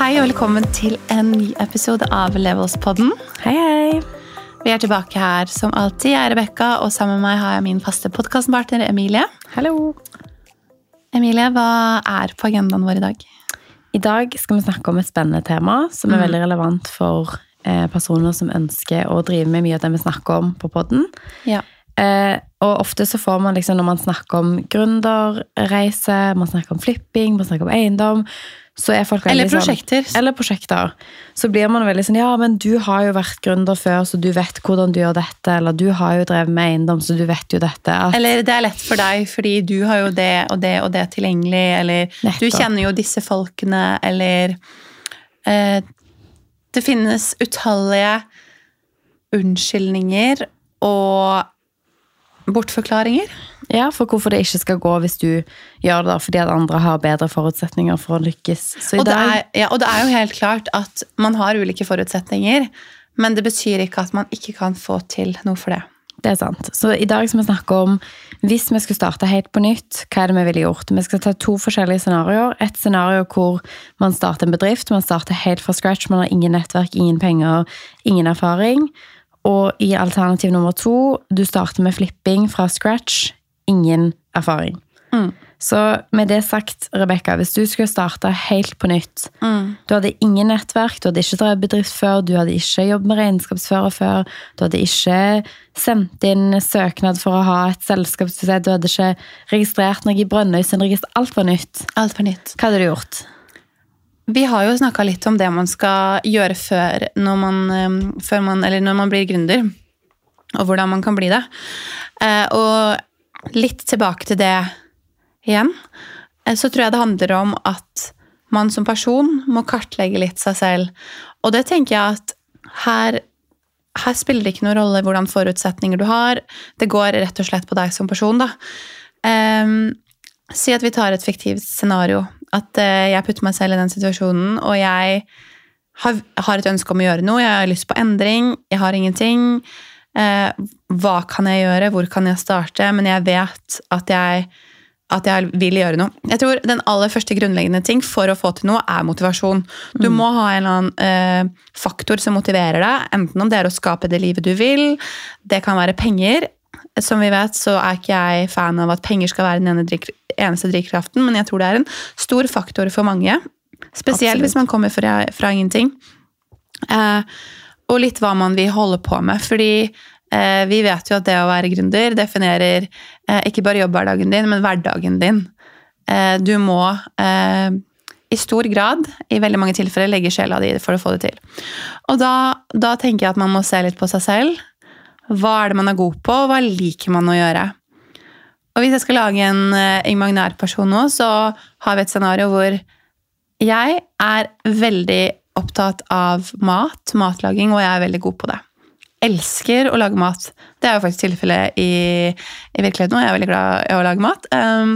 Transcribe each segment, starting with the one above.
Hei og velkommen til en ny episode av Levels-podden. Hei, hei. Vi er tilbake her som alltid. Jeg er Rebekka, og sammen med meg har jeg min faste podkastpartner Emilie. Hallo. Emilie, hva er på agendaen vår i dag? I dag skal vi snakke om et spennende tema som er veldig relevant for eh, personer som ønsker å drive med mye av det vi snakker om på podden. Ja. Eh, og ofte så får man liksom, når man snakker om gründerreise, man snakker om flipping, man snakker om eiendom, så er folk veldig Eller prosjekter. Sånn, eller prosjekter. Så blir man veldig sånn Ja, men du har jo vært gründer før, så du vet hvordan du gjør dette. Eller du har jo drevet med eiendom, så du vet jo dette. At, Eller det er lett for deg fordi du har jo det og det og det tilgjengelig, eller du kjenner jo disse folkene, eller eh, Det finnes utallige unnskyldninger og bortforklaringer. Ja, for hvorfor det ikke skal gå hvis du gjør det fordi at andre har bedre forutsetninger for å lykkes. Så i Og det, er, ja, og det er jo helt klart at man har ulike forutsetninger, men det betyr ikke at man ikke kan få til noe for det. Det er sant. Så i dag skal vi snakke om hvis vi skulle starte helt på nytt, hva er det vi ville gjort? Vi skal ta to forskjellige scenarioer. Et scenario hvor man starter en bedrift, man starter helt fra scratch, man har ingen nettverk, ingen penger, ingen erfaring. Og i alternativ nummer to, du starter med flipping fra scratch, ingen erfaring. Mm. Så med det sagt, Rebekka, hvis du skulle starte helt på nytt Mm. Du hadde ingen nettverk, du hadde ikke drevet bedrift før, du hadde ikke jobbet med regnskapsfører før, du hadde ikke sendt inn søknad for å ha et selskap, du hadde ikke registrert noe i Brønnøysundregisteret. alt var nytt. Alt var nytt. Hva hadde du gjort? Vi har jo snakka litt om det man skal gjøre før, når man, eh, før man, eller når man blir gründer, og hvordan man kan bli det. Eh, Og litt tilbake til det igjen, eh, så tror jeg det handler om at man som person må kartlegge litt seg selv. Og det tenker jeg at her, her spiller det ikke noen rolle hvordan forutsetninger du har. Det går rett og slett på deg som person, da. Um, si at vi tar et fiktivt scenario. At uh, jeg putter meg selv i den situasjonen, og jeg har, har et ønske om å gjøre noe. Jeg har lyst på endring. Jeg har ingenting. Eh, hva kan jeg gjøre? Hvor kan jeg starte? Men jeg vet at jeg, at jeg vil gjøre noe. Jeg tror Den aller første grunnleggende ting for å få til noe, er motivasjon. Du må ha en eller annen eh, faktor som motiverer deg. Enten om det er å skape det livet du vil, det kan være penger. Som vi vet, så er ikke jeg fan av at penger skal være den ene drik, eneste drivkraften, men jeg tror det er en stor faktor for mange. Spesielt Absolutt. hvis man kommer fra, fra ingenting. Eh, og litt hva man vil holde på med. Fordi eh, vi vet jo at det å være gründer definerer eh, ikke bare jobbhverdagen din, men hverdagen din. Eh, du må eh, i stor grad, i veldig mange tilfeller, legge sjela di for å få det til. Og da, da tenker jeg at man må se litt på seg selv. Hva er det man er god på, og hva liker man å gjøre? Og hvis jeg skal lage en eh, imaginær person nå, så har vi et scenario hvor jeg er veldig opptatt av mat, matlaging, og jeg er veldig god på det. Elsker å lage mat. Det er jo faktisk tilfellet i, i virkeligheten nå. Jeg er veldig glad i å lage mat. Um,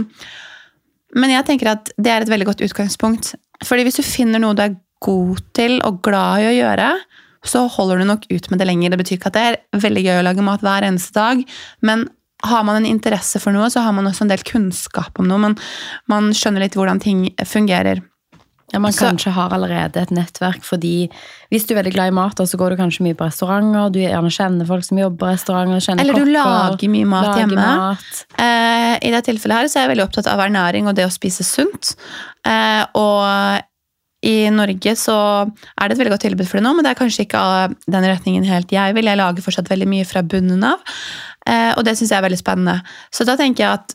men jeg tenker at det er et veldig godt utgangspunkt. Fordi hvis du finner noe du er god til og glad i å gjøre, så holder du nok ut med det lenger. Det betyr ikke at det er veldig gøy å lage mat hver eneste dag, men har man en interesse for noe, så har man også en del kunnskap om noe. Man, man skjønner litt hvordan ting fungerer. Ja, Man Så- kanskje har allerede et nettverk, fordi hvis du er veldig glad i mat, så går du kanskje mye på restauranter, du gjerne kjenner folk som jobber på restauranter, kjenner Eller du kopper, lager mye mat lager hjemme. mat. Eh, I dette tilfellet her så er jeg veldig opptatt av ernæring og det å spise sunt. Eh, og i Norge så er det et veldig godt tilbud for det nå, men det er kanskje ikke den retningen helt jeg vil. Jeg lager fortsatt veldig mye fra bunnen av, eh, og det syns jeg er veldig spennende. Så da tenker jeg at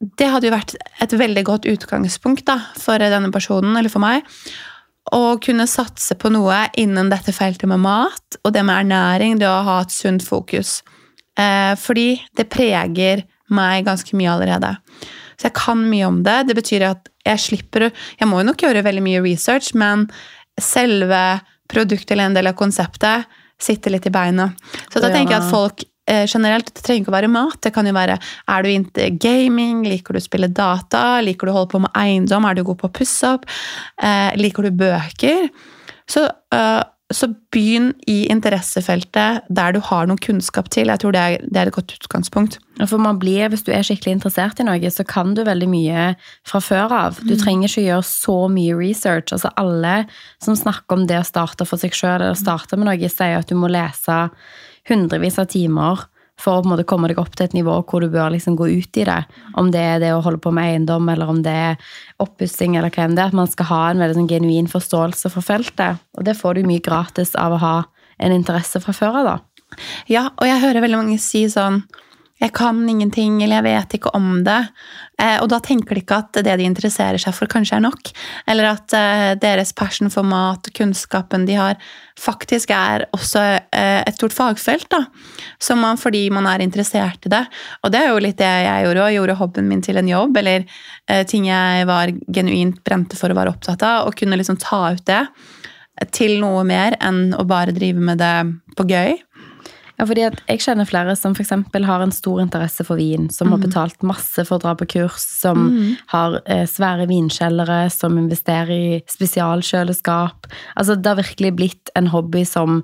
det hadde jo vært et veldig godt utgangspunkt da, for denne personen, eller for meg, å kunne satse på noe innen dette feltet med mat, og det med ernæring, det å ha et sunt fokus. Eh, fordi det preger meg ganske mye allerede. Så jeg kan mye om det. Det betyr at jeg slipper Jeg må jo nok gjøre veldig mye research, men selve produktet eller en del av konseptet sitter litt i beina. Så da tenker jeg at folk generelt, det trenger ikke å være mat. Det kan jo være er du into gaming, liker du å spille data, liker du å holde på med eiendom, er du god på å pusse opp, eh, liker du bøker? Så eh, så begynn i interessefeltet der du har noe kunnskap til. Jeg tror det er, det er et godt utgangspunkt. For man blir, Hvis du er skikkelig interessert i noe, så kan du veldig mye fra før av. Du trenger ikke gjøre så mye research. Altså Alle som snakker om det å starte for seg sjøl eller starte med noe, sier at du må lese hundrevis av timer for å på en måte komme deg opp til et nivå hvor du bør liksom gå ut i det. Om det er det å holde på med eiendom, eller om det er oppussing, eller hva det er. At man skal ha en veldig sånn genuin forståelse for feltet. Og det får du mye gratis av å ha en interesse fra før av, da. Ja, og jeg hører veldig mange si sånn jeg kan ingenting, eller jeg vet ikke om det. Eh, og da tenker de ikke at det de interesserer seg for, kanskje er nok. Eller at eh, deres passion for mat og kunnskapen de har, faktisk er også eh, et stort fagfelt. da. Som man, fordi man er interessert i det. Og det er jo litt det jeg gjorde òg. Gjorde hobbyen min til en jobb, eller ting jeg var genuint brente for å være opptatt av. Og kunne liksom ta ut det til noe mer enn å bare drive med det på gøy. Ja, fordi at Jeg kjenner flere som for eksempel har en stor interesse for vin, som har betalt masse for å dra på kurs, som har eh, svære vinkjellere, som investerer i spesialkjøleskap. Altså, Det har virkelig blitt en hobby som,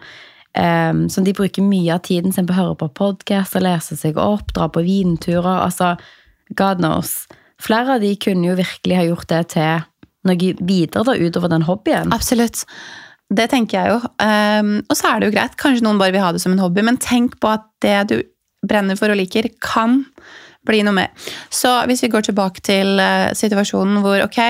eh, som de bruker mye av tiden sin på å høre på podkast, lese seg opp, dra på vinturer. altså, God knows. Flere av de kunne jo virkelig ha gjort det til noe videre da, utover den hobbyen. Absolutt. Det tenker jeg jo. Um, og så er det jo greit. Kanskje noen bare vil ha det som en hobby, men tenk på at det du brenner for og liker, kan bli noe mer. Så hvis vi går tilbake til uh, situasjonen hvor ok,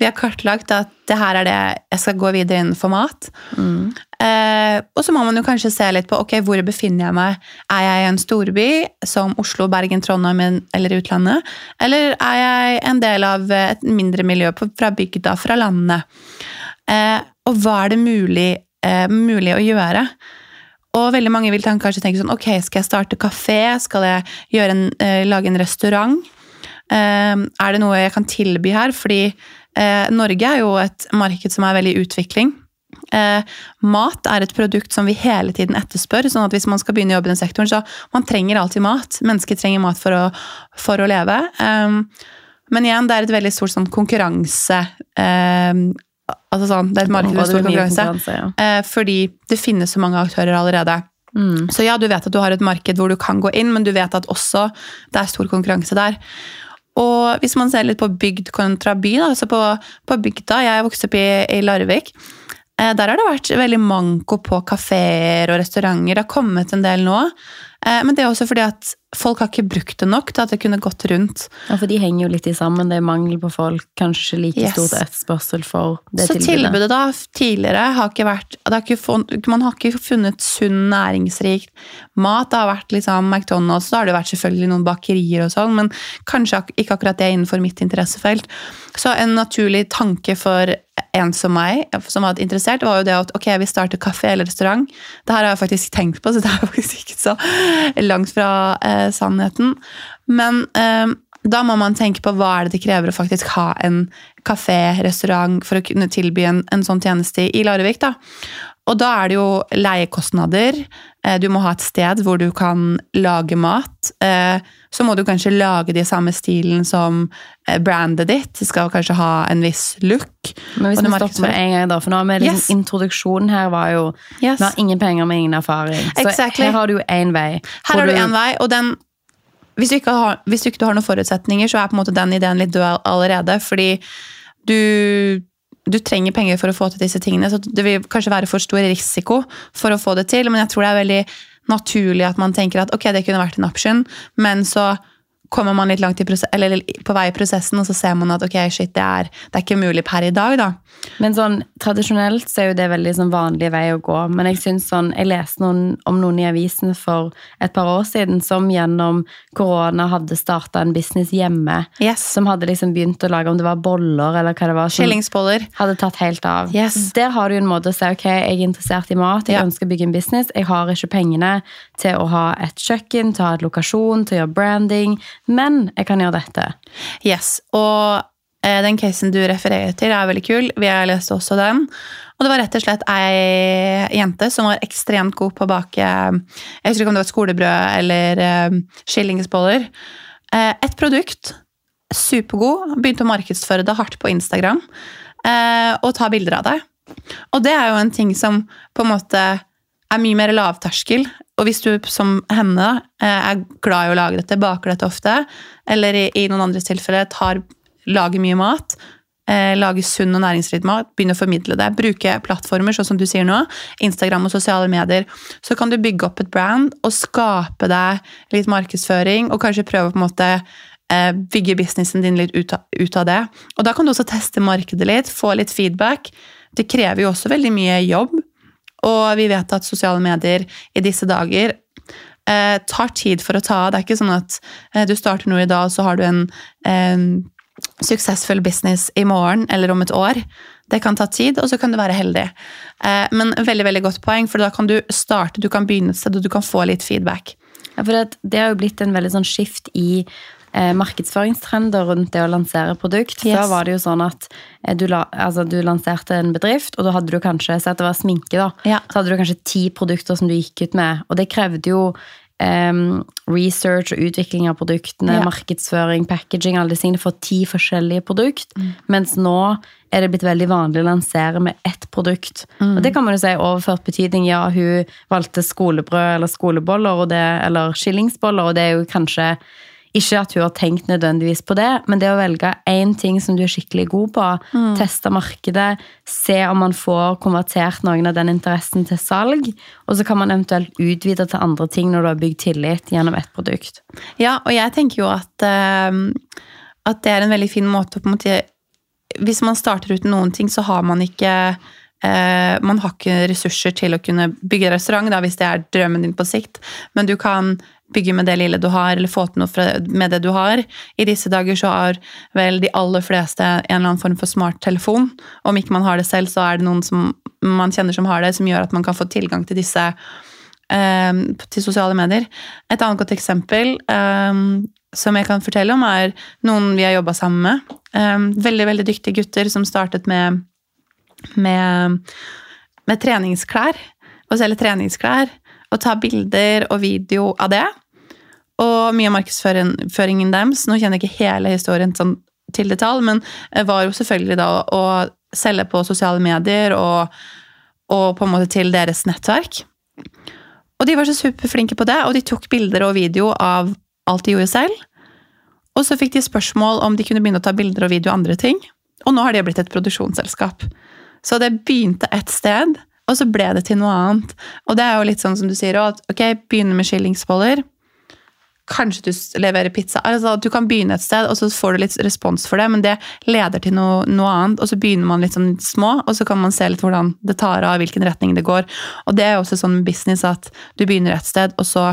vi har kartlagt at det her er det jeg skal gå videre innenfor mat. Mm. Uh, og så må man jo kanskje se litt på ok, hvor befinner jeg meg. Er jeg i en storby som Oslo, Bergen, Trondheim eller utlandet? Eller er jeg en del av et mindre miljø på, fra bygda, fra landet? Uh, og hva er det mulig, mulig å gjøre? Og veldig mange vil kanskje tenke sånn Ok, skal jeg starte kafé? Skal jeg en, eh, lage en restaurant? Eh, er det noe jeg kan tilby her? Fordi eh, Norge er jo et marked som er veldig i utvikling. mat er et produkt som vi hele tiden etterspør. sånn at Hvis man skal begynne å jobbe i den sektoren, så man trenger alltid mat. Mennesker trenger mat for å, for å leve. men igjen, det er et veldig stort sånn konkurranse Altså sånn, det er et marked med stor konkurranse. Ja. Eh, fordi det finnes så mange aktører allerede. Mm. Så ja, du vet at du har et marked hvor du kan gå inn, men du vet at også det er stor konkurranse der. Og hvis man ser litt på bygd kontra by, da, altså på, på bygda Jeg vokste opp i, i Larvik. Eh, der har det vært veldig manko på kafeer og restauranter. Det har kommet en del nå. Eh, men det er også fordi at folk har ikke brukt det nok til at det kunne gått rundt. Ja, For de henger jo litt i sammen. Det er mangel på folk. Kanskje like yes. stort etterspørsel for det Så tilbudet. Så tilbudet da tidligere har ikke vært har ikke funnet, Man har ikke funnet sunn, næringsrikt mat. Det har vært liksom McDonald's, så har det vært selvfølgelig noen bakerier og sånn, men kanskje ikke akkurat det innenfor mitt interessefelt. Så en naturlig tanke for en som meg, som var interessert, var jo det at ok, vi starter kafé eller restaurant. Det her har jeg faktisk tenkt på, så det er faktisk ikke så langt fra eh, sannheten. Men eh, da må man tenke på hva er det det krever å faktisk ha en kafé, restaurant, for å kunne tilby en, en sånn tjeneste i Larvik. da. Og da er det jo leiekostnader. Eh, du må ha et sted hvor du kan lage mat. Eh, så må du kanskje lage det i samme stilen som eh, brandet ditt. Det skal kanskje ha en viss look. Men hvis vi stopper med en gang, da, for nå med liksom, yes. introduksjonen her var jo yes. Vi har ingen penger med ingen erfaring. Så exactly. her har du jo én vei. Her har du én vei, og den hvis du, har, hvis du ikke har noen forutsetninger, så er på en måte den ideen litt død allerede. Fordi du du trenger penger for å få til disse tingene, så det vil kanskje være for stor risiko for å få det til. Men jeg tror det er veldig naturlig at man tenker at ok, det kunne vært en option, men så kommer man litt langt på vei i prosessen, og så ser man at ok, shit, det er, det er ikke mulig per i dag. da. Men sånn, Tradisjonelt så er jo det veldig sånn vanlig vei å gå. Men jeg synes sånn, jeg leste noen, om noen i avisen for et par år siden som gjennom korona hadde starta en business hjemme. Yes. Som hadde liksom begynt å lage om det var boller eller hva det var. Skillingsboller. Hadde tatt helt av. Yes. Der har du en måte å si ok, jeg er interessert i mat, jeg ja. ønsker å bygge en business. Jeg har ikke pengene til å ha et kjøkken, til å ha et lokasjon, til å gjøre branding men jeg kan gjøre dette. Yes, og eh, den casen du refererer til, er veldig kul. Vi har lest også den. Og det var rett og slett ei jente som var ekstremt god på å bake Jeg husker ikke om det var skolebrød eller uh, skillingsboller. Uh, et produkt. Supergod. Begynte å markedsføre det hardt på Instagram. Og ta bilder av det. Og det er jo en ting som på en måte er mye mer lavterskel. Og hvis du som henne eh, er glad i å lage dette, baker dette ofte, eller i, i noen andres tilfeller tar, lager mye mat, eh, lager sunn og næringsrik mat, begynner å formidle det, bruke plattformer sånn som du sier nå, Instagram og sosiale medier, så kan du bygge opp et brand og skape deg litt markedsføring, og kanskje prøve på en måte eh, bygge businessen din litt ut av, ut av det. Og da kan du også teste markedet litt, få litt feedback. Det krever jo også veldig mye jobb. Og vi vet at sosiale medier i disse dager eh, tar tid for å ta av. Det er ikke sånn at eh, du starter noe i dag, og så har du en eh, suksessfull business i morgen eller om et år. Det kan ta tid, og så kan du være heldig. Eh, men veldig veldig godt poeng, for da kan du starte, du kan begynne et sted, og du kan få litt feedback. Ja, for det, har jo blitt en veldig sånn skift i markedsføringstrender rundt det å lansere produkt. Yes. Før var det jo sånn at eh, du, altså, du lanserte en bedrift, og da hadde du kanskje så at det var sminke, da, Ja. så hadde du kanskje ti produkter som du gikk ut med. Og det krevde jo em, research og utvikling av produktene, Ja. markedsføring, packaging, alle disse tingene for ti forskjellige produkt. Mm. Mens nå er det blitt veldig vanlig å lansere med ett produkt. Mm. Og det kan man jo si overført betydning. Ja, hun valgte skolebrød eller skoleboller og det, eller skillingsboller, og det er jo kanskje ikke at hun har tenkt nødvendigvis på det, men det å velge én ting som du er skikkelig god på, Mm. teste markedet, se om man får konvertert noen av den interessen til salg, og så kan man eventuelt utvide til andre ting når du har bygd tillit gjennom ett produkt. Ja, og jeg tenker jo at, uh, at det er en veldig fin måte å på en måte Hvis man starter uten noen ting, så har man ikke Uh, man har ikke ressurser til å kunne bygge restaurant, da, hvis det er drømmen din på sikt. Men du kan bygge med det lille du har, eller få til noe med det du har. I disse dager så har vel de aller fleste en eller annen form for smarttelefon. Om ikke man har det selv, så er det noen som man kjenner som har det, som gjør at man kan få tilgang til disse eh, til sosiale medier. Et annet godt eksempel eh, som jeg kan fortelle om, er noen vi har jobba sammen med. Eh, veldig veldig dyktige gutter som startet med, med, med treningsklær. Å selge treningsklær. Og ta bilder og video av det. Og mye av markedsføringen deres. Nå kjenner jeg ikke hele historien sånn til detalj, men var jo selvfølgelig da å, selge på sosiale medier og, og på en måte til deres nettverk. Og de var så superflinke på det, og de tok bilder og video av alt de gjorde selv. Og så fikk de spørsmål om de kunne begynne å ta bilder og video av andre ting. Og nå har de blitt et produksjonsselskap. Så det begynte et sted, og så ble det til noe annet. Og det er jo litt sånn som du sier òg, ok, begynne med skillingsboller. Kanskje du leverer pizza. Altså, du kan begynne et sted, og så får du litt respons for det, men det leder til noe, noe annet. Og så begynner man litt sånn små, og så kan man se litt hvordan det tar av, hvilken retning det går. Og det er jo også sånn med business at du begynner et sted, og så,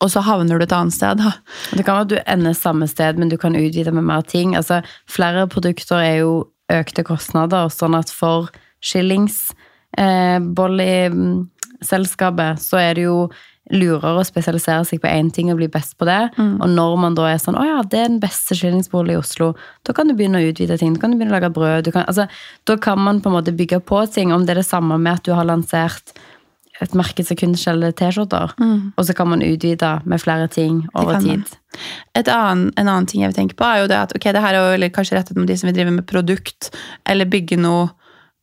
og så havner du et annet sted. Da. Det kan være at du ender samme sted, men du kan utvide med mer ting. Altså, flere produkter er jo økte kostnader, sånn at for skillingsbolleselskapet så er det jo lurere å spesialisere seg på én ting og bli best på det. Og når man da er sånn å ja, det er den beste skillingsbolen i Oslo, da kan du begynne å utvide ting. Da kan du begynne å lage brød. Du kan, altså, da kan man på en måte bygge på ting, om det er det samme med at du har lansert et marked som kun selger T-skjorter, og så kan man utvide med flere ting over tid. Et annen, en annen ting jeg vil tenke på, er jo det at ok, det her er jo kanskje rettet mot de som vil drive med produkt, eller bygge noe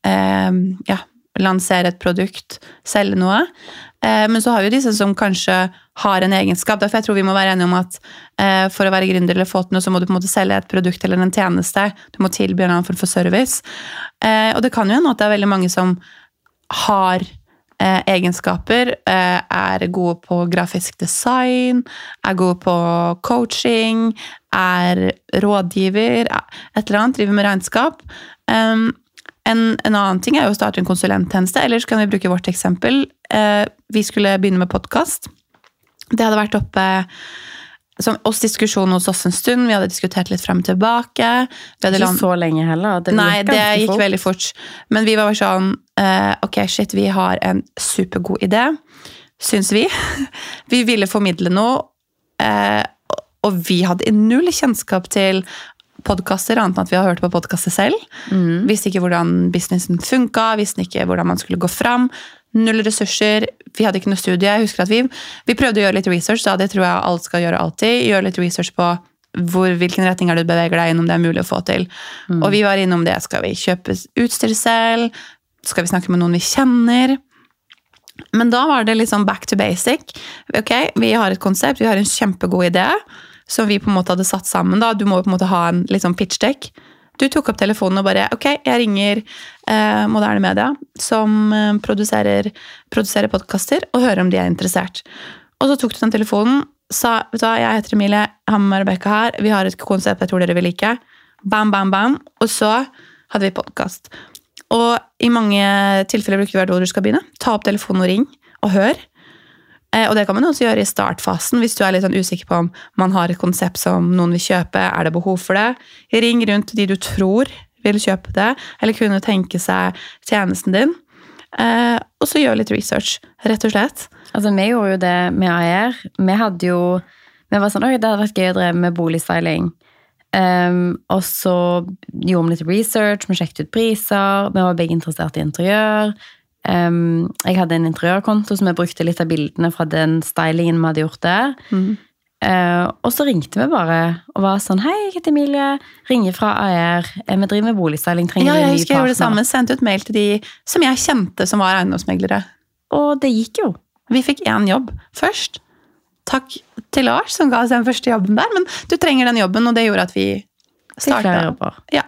eh, Ja, lansere et produkt, selge noe. Eh, men så har vi jo disse som kanskje har en egenskap. Derfor jeg tror vi må være enige om at eh, for å være gründer eller få til noe, så må du på en måte selge et produkt eller en tjeneste. Du må tilby en annen form for service. Eh, og det kan jo hende at det er veldig mange som har egenskaper, er gode på grafisk design, er gode på coaching, er rådgiver, et eller annet, driver med regnskap. En, en annen ting er jo å starte en konsulenttjeneste, eller så kan vi bruke vårt eksempel. Eh, vi skulle begynne med podkast. Det hadde vært oppe som oss diskusjon hos oss en stund. Vi hadde diskutert litt frem og tilbake. Ikke land- så lenge heller. Det Nei, det gikk fort. veldig fort. Men vi var bare sånn eh, Ok, shit, vi har en supergod idé, syns vi. vi ville formidle noe, eh, og vi hadde null kjennskap til podkaster, annet enn at vi har hørt på podkaster selv. Visste ikke hvordan businessen funka, visste ikke hvordan man skulle gå fram. Null ressurser, vi hadde ikke noe studie. Jeg husker at vi, vi prøvde å gjøre litt research, da, det tror jeg alle skal gjøre alltid. Gjøre litt research på hvor, hvilken retning er du beveger deg inn, om det er mulig å få til. Og vi var innom det. Skal vi kjøpe utstyr selv? Skal vi snakke med noen vi kjenner? Men da var det litt sånn back to basic. Ok, Vi har et konsept, vi har en kjempegod idé som vi på en måte hadde satt sammen. da. Du må på en måte ha en sånn pitch deck. Du tok opp telefonen og bare Ok, jeg ringer eh, Moderne Media, som eh, produserer, produserer podkaster, og hører om de er interessert. Og så tok du den telefonen, sa vet du hva, jeg heter Emilie, han med Rebekka her, vi har et konsept jeg tror dere vil like. Bam, bam, bam. Og så hadde vi podkast. Og i mange tilfeller bruker vi hvert ord du skal begynne. Ta opp telefonen og ring, og hør. Eh, Og det kan man også gjøre i startfasen, hvis du er litt sånn usikker på om man har et konsept som noen vil kjøpe. Er det behov for det? Ring rundt de du tror vil kjøpe det, eller kunne tenke seg tjenesten din. Eh, og så gjør litt research, rett og slett. Altså, vi gjorde jo det med AER. Vi hadde jo Vi var sånn, «Oi, det hadde vært gøy å drive med boligstyling. Um, og så gjorde vi litt research, vi sjekket ut priser, vi var begge interessert i interiør. Ehm, jeg hadde en interiørkonto som jeg brukte litt av bildene fra den stylingen vi hadde gjort der. Eh, og så ringte vi bare og var sånn Hei, jeg heter Emilie. Ringer fra AR. Eh, Vi driver med boligstyling. Trenger Ja, jeg, jeg husker jeg gjorde det samme. Sendte ut mail til de som jeg kjente som var eiendomsmeglere. Og det gikk jo. Vi fikk én jobb først. Takk til Lars som ga oss den første jobben der, men du trenger den jobben, og det gjorde at vi starta. Ja.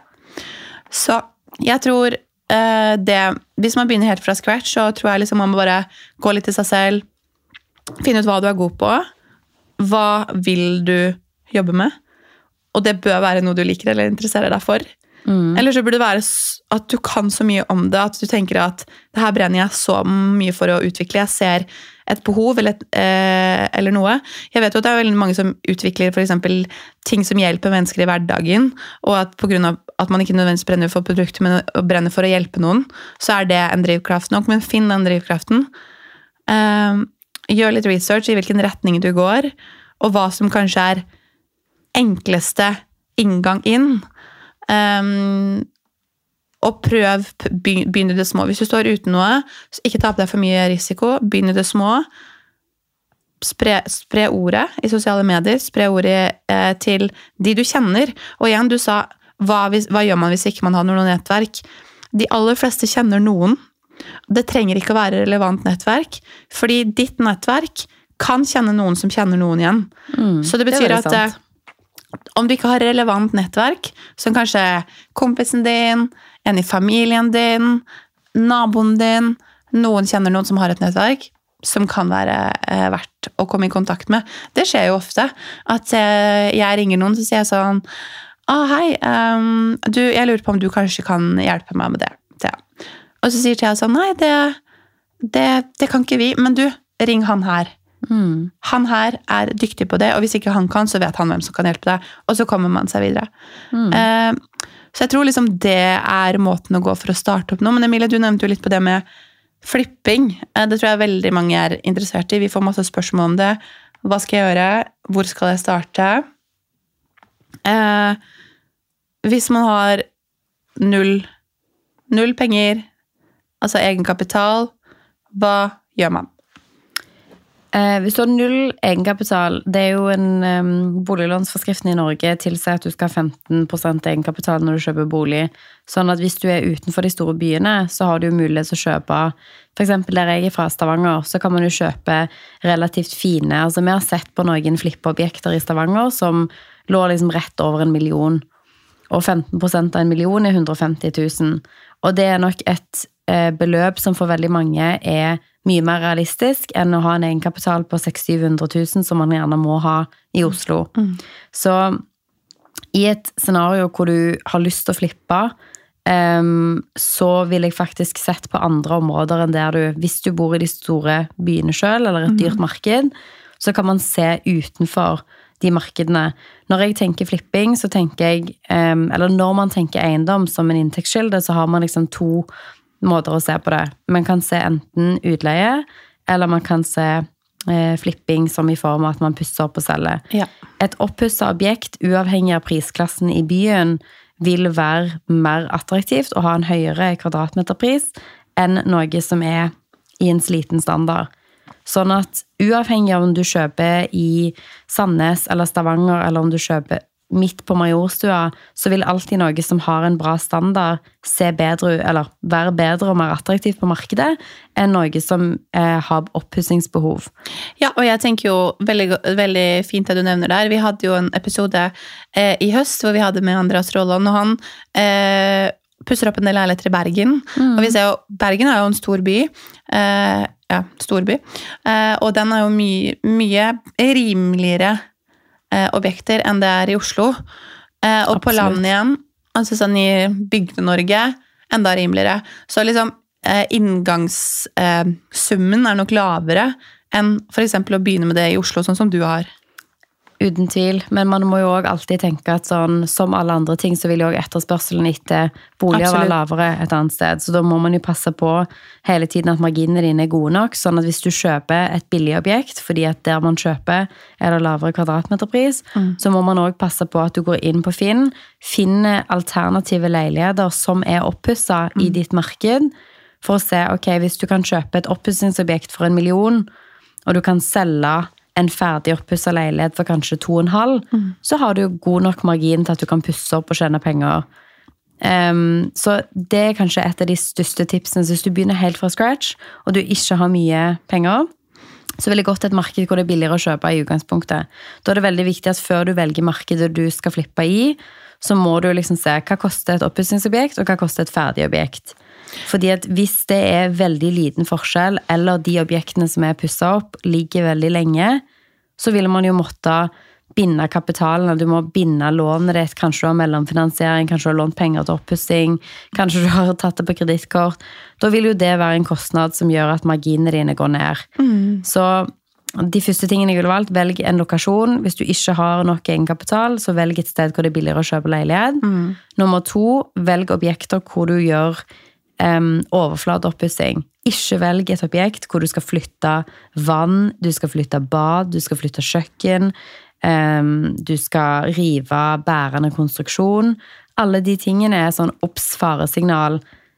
Så jeg tror det Hvis man begynner helt fra scratch, så tror jeg liksom man må bare gå litt til seg selv. Finne ut hva du er god på. Hva vil du jobbe med? Og det bør være noe du liker eller interesserer deg for. Mm. Eller så burde det være at du kan så mye om det at du tenker at det her brenner jeg så mye for å utvikle. Jeg ser et behov eller, et, eh, eller noe. Jeg vet jo at det er veldig mange som utvikler for eksempel ting som hjelper mennesker i hverdagen, og at pga. at man ikke nødvendigvis brenner for produktet, men brenner for å hjelpe noen, så er det en drivkraft nok. Men finn den drivkraften. Eh, gjør litt research i hvilken retning du går, og hva som kanskje er enkleste inngang inn. Um, og prøv, begynne begynn i det små. Hvis du står uten noe, så ikke ta på deg for mye risiko. Begynn i det små. Spre, spre ordet i sosiale medier. Spre ordet eh, til de du kjenner. Og igjen, du sa hva, hvis, hva gjør man hvis ikke man har noe nettverk? De aller fleste kjenner noen. Det trenger ikke å være relevant nettverk, fordi ditt nettverk kan kjenne noen som kjenner noen igjen. Mm, Så det betyr det at eh, sant. Om du ikke har relevant nettverk, som kanskje kompisen din, en i familien din, naboen din, noen kjenner noen som har et nettverk, som kan være eh, verdt å komme i kontakt med. Det skjer jo ofte. At eh, jeg ringer noen, så sier jeg sånn ah, hei, um, du, jeg lurer på om du kanskje kan hjelpe meg med det. Thea. Og så sier Thea sånn, nei, det, det, det kan ikke vi, men du, ring han her. Mm. Han her er dyktig på det, og hvis ikke han kan, så vet han hvem som kan hjelpe deg. Og så kommer man seg videre. Mm. Eh, så jeg tror liksom det er måten å gå for å starte opp noe. Men Emilie, du nevnte jo litt på det med flipping. Eh, det tror jeg veldig mange er interessert i. Vi får masse spørsmål om det. Hva skal jeg gjøre? Hvor skal jeg starte? Eh, hvis man har null, null penger, altså egenkapital, hva gjør man? Eh, hvis du har null egenkapital, det er jo en um, Boliglånsforskriften i Norge tilsier at du skal ha 15% egenkapital når du kjøper bolig. Sånn at hvis du er utenfor de store byene, så har du jo mulighet til å kjøpe F.eks. der jeg er fra Stavanger, så kan man jo kjøpe relativt fine altså Vi har sett på noen flippeobjekter i Stavanger som lå liksom rett over en million. Og 15% av en million er 150 000. Og det er nok et beløp som for veldig mange er mye mer realistisk enn å ha en egenkapital på 600 000-700 000, som man gjerne må ha i Oslo. Så i et scenario hvor du har lyst til å flippe, um, så vil jeg faktisk sett på andre områder enn der du Hvis du bor i de store byene sjøl, eller et dyrt marked, så kan man se utenfor de markedene. Når jeg tenker flipping, så tenker jeg um, Eller når man tenker eiendom som en inntektskilde, så har man liksom to måter å se på det. Man kan se enten utleie, eller man kan se eh, flipping som i form av at man pusser opp og selger. Ja. Et oppussa objekt, uavhengig av prisklassen i byen, vil være mer attraktivt og ha en høyere kvadratmeterpris enn noe som er i en sliten standard. Sånn at uavhengig av om du kjøper i Sandnes eller Stavanger, eller om du kjøper midt på Majorstua, så vil alltid noe som har en bra standard, se bedre eller være bedre og mer attraktivt på markedet enn noe som eh, har oppussingsbehov. Ja, og jeg tenker jo veldig, veldig fint det du nevner der. Vi hadde jo en episode eh, i høst hvor vi hadde med Andreas Rolland, og han eh, pusser opp en del leiligheter i Bergen. Og vi ser jo, Bergen er jo en stor by. Eh, ja, storby. Eh, og den er jo mye, mye rimeligere objekter enn det er i Oslo. Eh, og på landet igjen, altså sånn i Bygde-Norge, enda rimeligere. Så liksom eh, inngangssummen er nok lavere enn f.eks. å begynne med det i Oslo, sånn som du har. Uten tvil, men man må jo òg alltid tenke at sånn, som alle andre ting, så vil jo òg etterspørselen etter boliger være lavere et annet sted. Så da må man jo passe på hele tiden at marginene dine er gode nok. Sånn at hvis du kjøper et billig objekt, fordi at der man kjøper er det lavere kvadratmeterpris, så må man òg passe på at du går inn på Finn, finner alternative leiligheter som er oppussa i ditt marked, for å se ok, hvis du kan kjøpe et oppussingsobjekt for en million, og du kan selge en ferdig oppussa leilighet for kanskje 2,5, så har du god nok margin til at du kan pusse opp og tjene penger. Um, så det er kanskje et av de største tipsene. Så hvis du begynner helt fra scratch, og du ikke har mye penger, så vil jeg til et marked hvor det er billigere å kjøpe i utgangspunktet. Da er det veldig viktig at før du velger markedet du skal flippe i, så må du liksom se hva koster et oppussingsobjekt, og hva koster et ferdig objekt. Fordi at hvis det er veldig liten forskjell, eller de objektene som er pussa opp, ligger veldig lenge, så vil man jo måtte binde kapitalen. Du må binde lånet ditt. Kanskje du har mellomfinansiering, kanskje du har lånt penger til oppussing, kanskje du har tatt det på kredittkort. Da vil jo det være en kostnad som gjør at marginene dine går ned. Så de første tingene jeg ville valgt, velg en lokasjon. Hvis du ikke har nok egenkapital, så velg et sted hvor det er billigere å kjøpe leilighet. Nummer to, velg objekter hvor du gjør um, overflateoppussing. Ikke velg et objekt hvor du skal flytte vann, du skal flytte bad, du skal flytte kjøkken, Um, du skal rive bærende konstruksjon. Alle de tingene er sånn obs faresignal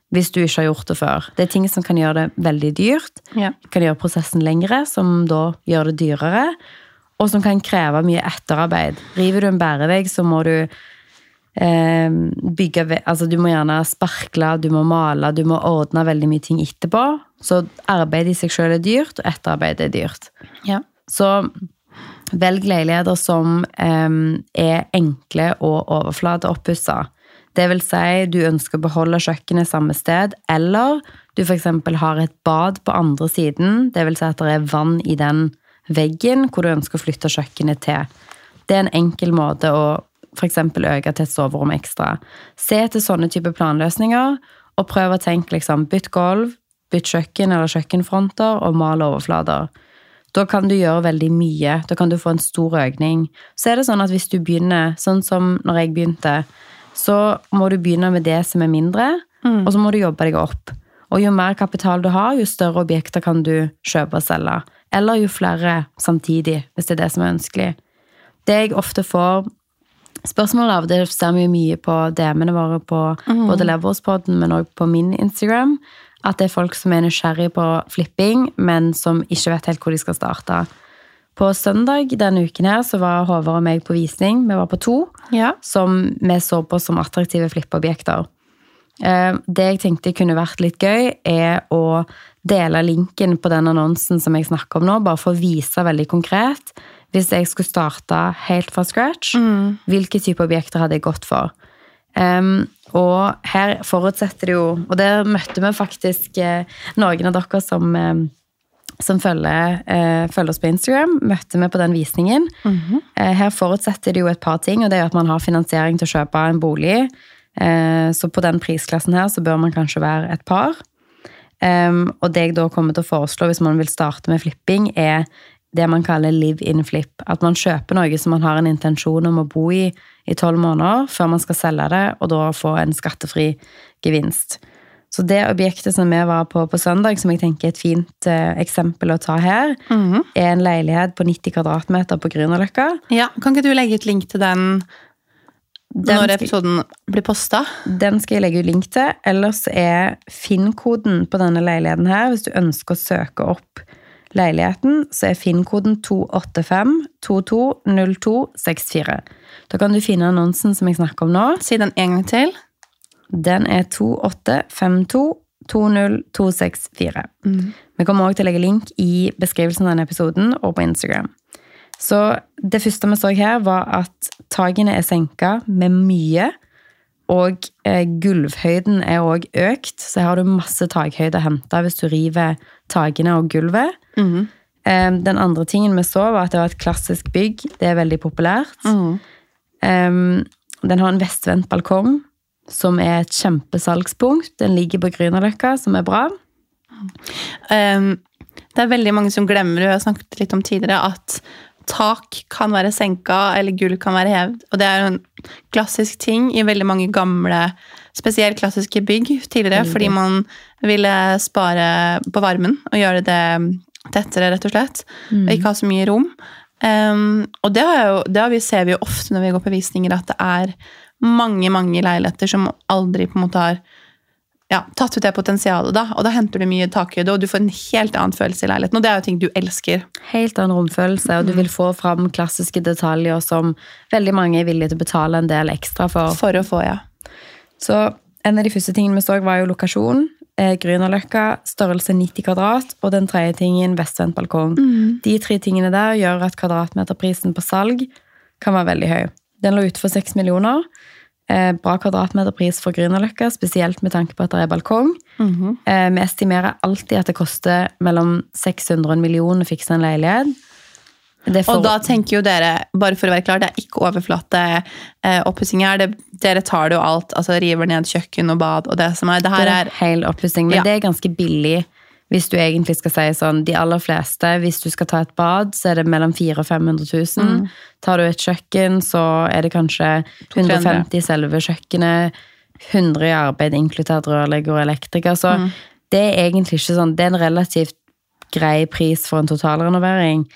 hvis du ikke har gjort det før. Det er ting som kan gjøre det veldig dyrt, Ja. kan gjøre prosessen lengre, som da gjør det dyrere, og som kan kreve mye etterarbeid. River du en bærevegg, så må du bygge ve- Altså, du må gjerne sparkle, du må male, du må ordne veldig mye ting etterpå. Så arbeid i seg sjøl er dyrt, og etterarbeid er dyrt. Ja. Så velg leiligheter som em, er enkle og overflateoppussa. Det vil si, du ønsker å beholde kjøkkenet samme sted, eller du f.eks. har et bad på andre siden, det vil si at det er vann i den veggen hvor du ønsker å flytte kjøkkenet til. Det er en enkel måte å f.eks. øke til et soverom ekstra. Se etter sånne type planløsninger, og prøv å tenke liksom, bytt gulv, bytt kjøkken eller kjøkkenfronter, og mal overflater. Da kan du gjøre veldig mye. Da kan du få en stor økning. Så er det sånn at hvis du begynner, sånn som når jeg begynte, så må du begynne med det som er mindre, og så må du jobbe deg opp. Og jo mer kapital du har, jo større objekter kan du kjøpe og selge. Eller jo flere samtidig, hvis det er det som er ønskelig. Det jeg ofte får spørsmål av, det ser vi jo mye på DM-ene våre på både Leverspodden, men også på min Instagram, at det er folk som er nysgjerrige på flipping, men som ikke vet helt hvor de skal starte. På søndag denne uken her så var Håvard og meg på visning. Vi var på to Ja. som vi så på som attraktive flippeobjekter. Eh, Det jeg tenkte kunne vært litt gøy, er å dele linken på den annonsen som jeg snakker om nå, bare for å vise veldig konkret. Hvis jeg skulle starte helt fra scratch, hvilke type objekter hadde jeg gått for? Um, og her forutsetter det jo Og der møtte vi faktisk eh, noen av dere som eh, som følger, eh, følger oss på Instagram, møtte vi på den visningen. eh, her forutsetter det jo et par ting, og det er at man har finansiering til å kjøpe en bolig. Eh, så på den prisklassen her så bør man kanskje være et par. Um, og det jeg da kommer til å foreslå hvis man vil starte med flipping, er det man kaller live in flip. At man kjøper noe som man har en intensjon om å bo i i tolv måneder, før man skal selge det, og da få en skattefri gevinst. Så det objektet som vi var på på søndag, som jeg tenker er et fint eh, eksempel å ta her, er en leilighet på 90 kvadratmeter på Grünerløkka. ja. Kan ikke du legge ut link til den, Den når episoden blir posta? Den skal jeg legge ut link til. Ellers er Finn-koden på denne leiligheten her, hvis du ønsker å søke opp leiligheten, så er Finn-koden 285-220264. Da kan du finne annonsen som jeg snakker om nå. Si den en gang til. Den er 2852-20264. Vi kommer også til å legge link i beskrivelsen av denne episoden og på Instagram. Så det første vi så her, var at takene er senka med mye. Og eh, gulvhøyden er òg økt, så her har du masse takhøyde å hente hvis du river takene og gulvet. Mhm. Eh, den andre tingen vi så, var at det var et klassisk bygg. Det er veldig populært. Mhm. Eh, den har en vestvendt balkong, som er et kjempesalgspunkt. Den ligger på Grünerløkka, som er bra. Um, det er veldig mange som glemmer, og jeg har snakket litt om tidligere, at tak kan være senka, eller gulv kan være hevd. Og det er en klassisk ting i veldig mange gamle, spesielt klassiske bygg tidligere, fordi man ville spare på varmen og gjøre det tettere, rett og slett. Og ikke ha så mye rom. Um, og det, har jo, det har vi, ser vi jo ofte når vi går på visninger, at det er mange, mange leiligheter som aldri på en måte har ja, tatt ut det potensialet, da. Og da henter du mye takhøyde, og du får en helt annen følelse i leiligheten. Og det er jo ting du elsker. Helt annen romfølelse, og du vil få fram klassiske detaljer som veldig mange er villige til å betale en del ekstra for. For å få, ja. Så en av de første tingene vi så, var jo lokasjon. Eh, Grünerløkka, størrelse 90 kvadrat, og den tredje tingen, vestvendt balkong. De tre tingene der gjør at kvadratmeterprisen på salg kan være veldig høy. Den lå ute for 6 millioner. Eh, bra kvadratmeterpris for Grünerløkka, spesielt med tanke på at det er balkong. eh, vi estimerer alltid at det koster mellom 600 og en million å fikse en leilighet. Det for- Og da tenker jo dere, bare for å være klar, det er ikke overflate eh, her. Det, dere tar det jo alt, altså river ned kjøkken og bad og det som er. Det her Det er er hel oppussing, men Ja. det er ganske billig. Hvis du egentlig skal si sånn, De aller fleste, hvis du skal ta et bad, så er det mellom 400 og 500 000. Tar du et kjøkken, så er det kanskje 150 i selve kjøkkenet. 100 i arbeid, inkludert rørlegger og elektriker. Så det er egentlig ikke sånn Det er en relativt grei pris for en totalrenovering.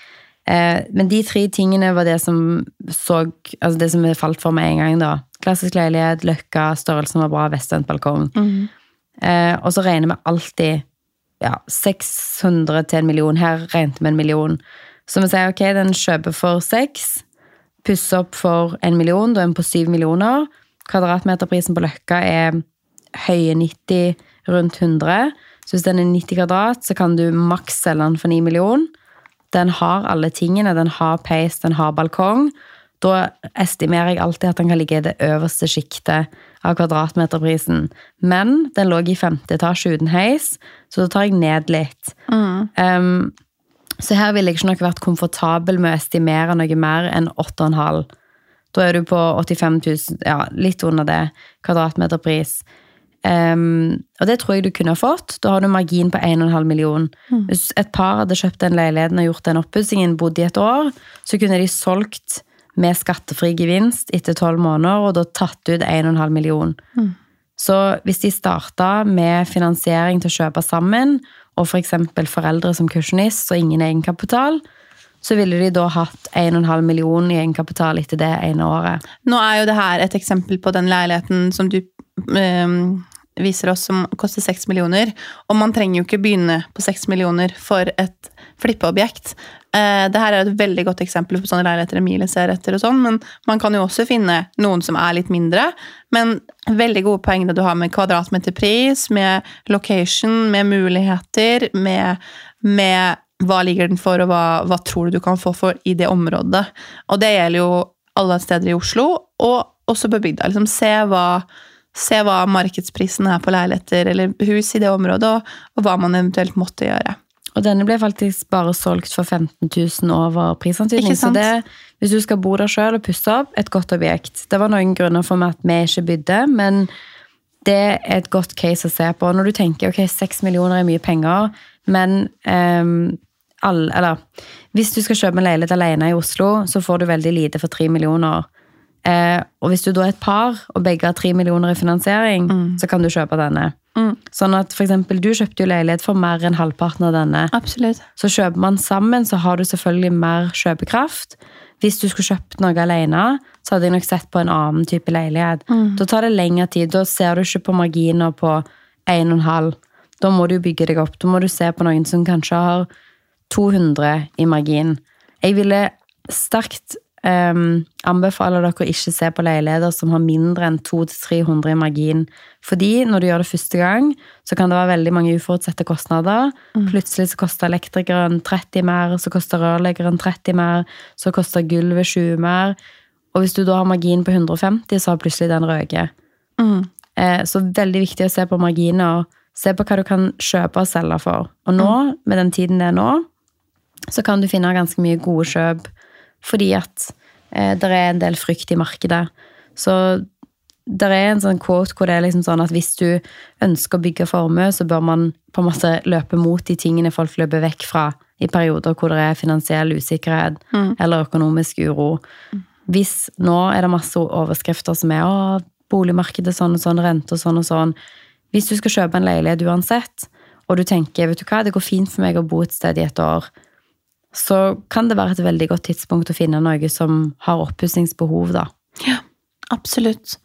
Eh, men de tre tingene var det som så Altså det som falt for meg en gang, da. Klassisk leilighet, løkka, størrelsen var bra, vestendt balkong. Eh, og så regner vi alltid ja, 600 til en million. Her regnet vi en million. Så vi sier ok, den kjøper for seks, pusser opp for en million, da er vi på syv millioner. Kvadratmeterprisen på Løkka er høye 90, rundt 100. Så hvis den er 90 kvadrat, så kan du maks selge den for 9 millioner. Den har alle tingene. Den har peis, den har balkong. Da estimerer jeg alltid at den kan ligge i det øverste sjiktet av kvadratmeterprisen. Men den lå i femte etasje uten heis, så da tar jeg ned litt. Um, så her ville jeg ikke nok vært komfortabel med å estimere noe mer enn 8,5. Da er du på 85 000, ja, litt under det, kvadratmeterpris. Um, og det tror jeg du kunne ha fått. Da har du margin på 1,5 million. Hvis et par hadde kjøpt den leiligheten og gjort den oppussingen, bodd i et år, så kunne de solgt med skattefri gevinst etter tolv måneder, og da tatt ut 1,5 million. Så hvis de starta med finansiering til å kjøpe sammen, og f.eks. For foreldre som kursjonist og ingen egenkapital, så ville de da hatt 1,5 million i egenkapital etter det ene året. Nå er jo det her et eksempel på den leiligheten som du ehm, viser oss som koster 6 millioner. Og man trenger jo ikke begynne på 6 millioner for et flippeobjekt. Eh, det her er et veldig godt eksempel på sånne leiligheter Emilie ser etter og sånn, men man kan jo også finne noen som er litt mindre. Men veldig gode poeng det du har med kvadratmeterpris, med location, med muligheter, med, med hva ligger den for, og hva, hva tror du du kan få for i det området. Og det gjelder jo alle steder i Oslo, og også på bygda. Liksom, se, hva, se hva markedsprisen er på leiligheter eller hus i det området, og, og hva man eventuelt måtte gjøre. Og denne ble faktisk bare solgt for 15 000 over prisantydning. Så det, hvis du skal bo der sjøl og pusse opp, et godt objekt. Det var noen grunner for meg at vi ikke bydde, men det er et godt case å se på. Når du tenker ok, 6 millioner er mye penger, men um, all, eller, hvis du skal kjøpe en leilighet alene i Oslo, så får du veldig lite for 3 millioner. Eh, og hvis du da er et par, og begge har 3 millioner i finansiering, så kan du kjøpe denne. Sånn at for eksempel, Du kjøpte jo leilighet for mer enn halvparten av denne. Absolutt. Så kjøper man sammen, så har du selvfølgelig mer kjøpekraft. Hvis du skulle kjøpt noe alene, så hadde jeg nok sett på en annen type leilighet. Da tar det lengre tid. Da ser du ikke på marginer på 1,5. Da må du bygge deg opp. Da må du se på noen som kanskje har 200 i margin. Jeg ville sterkt um, anbefaler dere å ikke se på leiligheter som har mindre enn 200-300 i margin. Fordi når du gjør det første gang, så kan det være veldig mange uforutsette kostnader. Mm. Plutselig så koster elektrikeren 30 mer, så koster rørleggeren 30 mer, så koster gulvet 20 mer. Og hvis du da har margin på 150, så har plutselig den røket. Mm. Eh, så veldig viktig å se på marginer. Se på hva du kan kjøpe og selge for. Og nå, mm. med den tiden det er nå, så kan du finne ganske mye gode kjøp fordi at eh, det er en del frykt i markedet. Så det er en sånn quote hvor det er liksom sånn at hvis du ønsker å bygge formue, så bør man på en måte løpe mot de tingene folk løper vekk fra i perioder hvor det er finansiell usikkerhet mm. eller økonomisk uro. Hvis nå er det masse overskrifter som er å, boligmarkedet sånn og sånn, rente og sånn og sånn Hvis du skal kjøpe en leilighet uansett, og du tenker vet du hva, det går fint for meg å bo et sted i et år, så kan det være et veldig godt tidspunkt å finne noe som har oppussingsbehov, da. Ja, absolutt.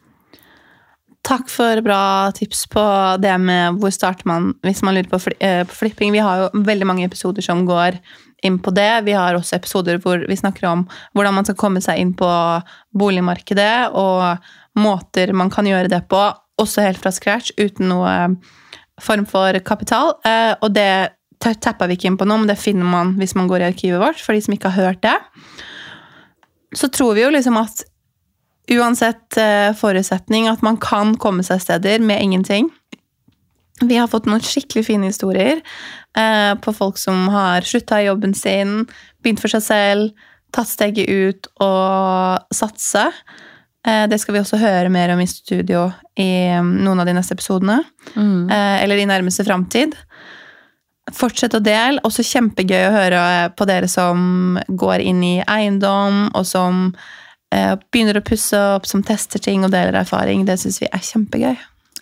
Takk for bra tips på det med hvor starter man hvis man lurer på, fl på flipping. Vi har jo veldig mange episoder som går inn på det. Vi har også episoder hvor vi snakker om hvordan man skal komme seg inn på boligmarkedet, og måter man kan gjøre det på, også helt fra scratch, uten noe form for kapital. Eh, og det tappa vi ikke inn på nå, men det finner man hvis man går i arkivet vårt. For de som ikke har hørt det. Så tror vi jo liksom at uansett uh, forutsetning at man kan komme seg steder med ingenting. Vi har fått noen skikkelig fine historier uh, på folk som har slutta i jobben sin, begynt for seg selv, tatt steget ut og satse. Uh, det skal vi også høre mer om i studio i um, noen av de neste episodene. Mm. eller i nærmeste framtid. Fortsett å dele. Også kjempegøy å høre på dere som går inn i eiendom, og som eh, begynner å pusse opp, som tester ting og deler erfaring. Det syns vi er kjempegøy.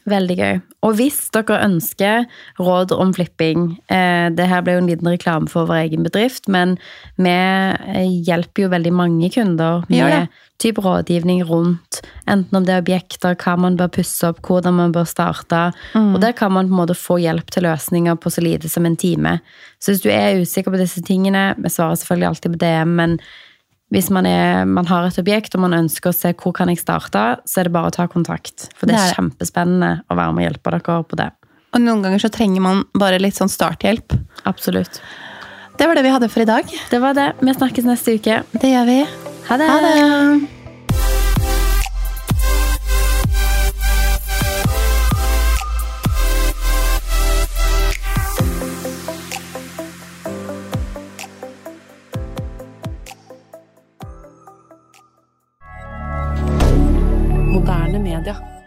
Veldig gøy. Og hvis dere ønsker råd om flipping eh, Det her ble jo en liten reklame for vår egen bedrift, men vi eh, hjelper jo veldig mange kunder med type rådgivning rundt enten om det er objekter, hva man bør pusse opp, hvordan man bør starte. Mm. Og der kan man på en måte få hjelp til løsninger på så lite som en time. Så hvis du er usikker på disse tingene, vi svarer selvfølgelig alltid på DM, men hvis man, er, man, har et objekt og man ønsker å se hvor kan jeg starte, så er det bare å ta kontakt. For det er, kjempespennende å være med og hjelpe dere på det. Og noen ganger så trenger man bare litt sånn starthjelp. Absolutt. Det var det vi hadde for i dag. Det var det. Vi snakkes neste uke. Det gjør vi. Ha det. Ha det. milliardaire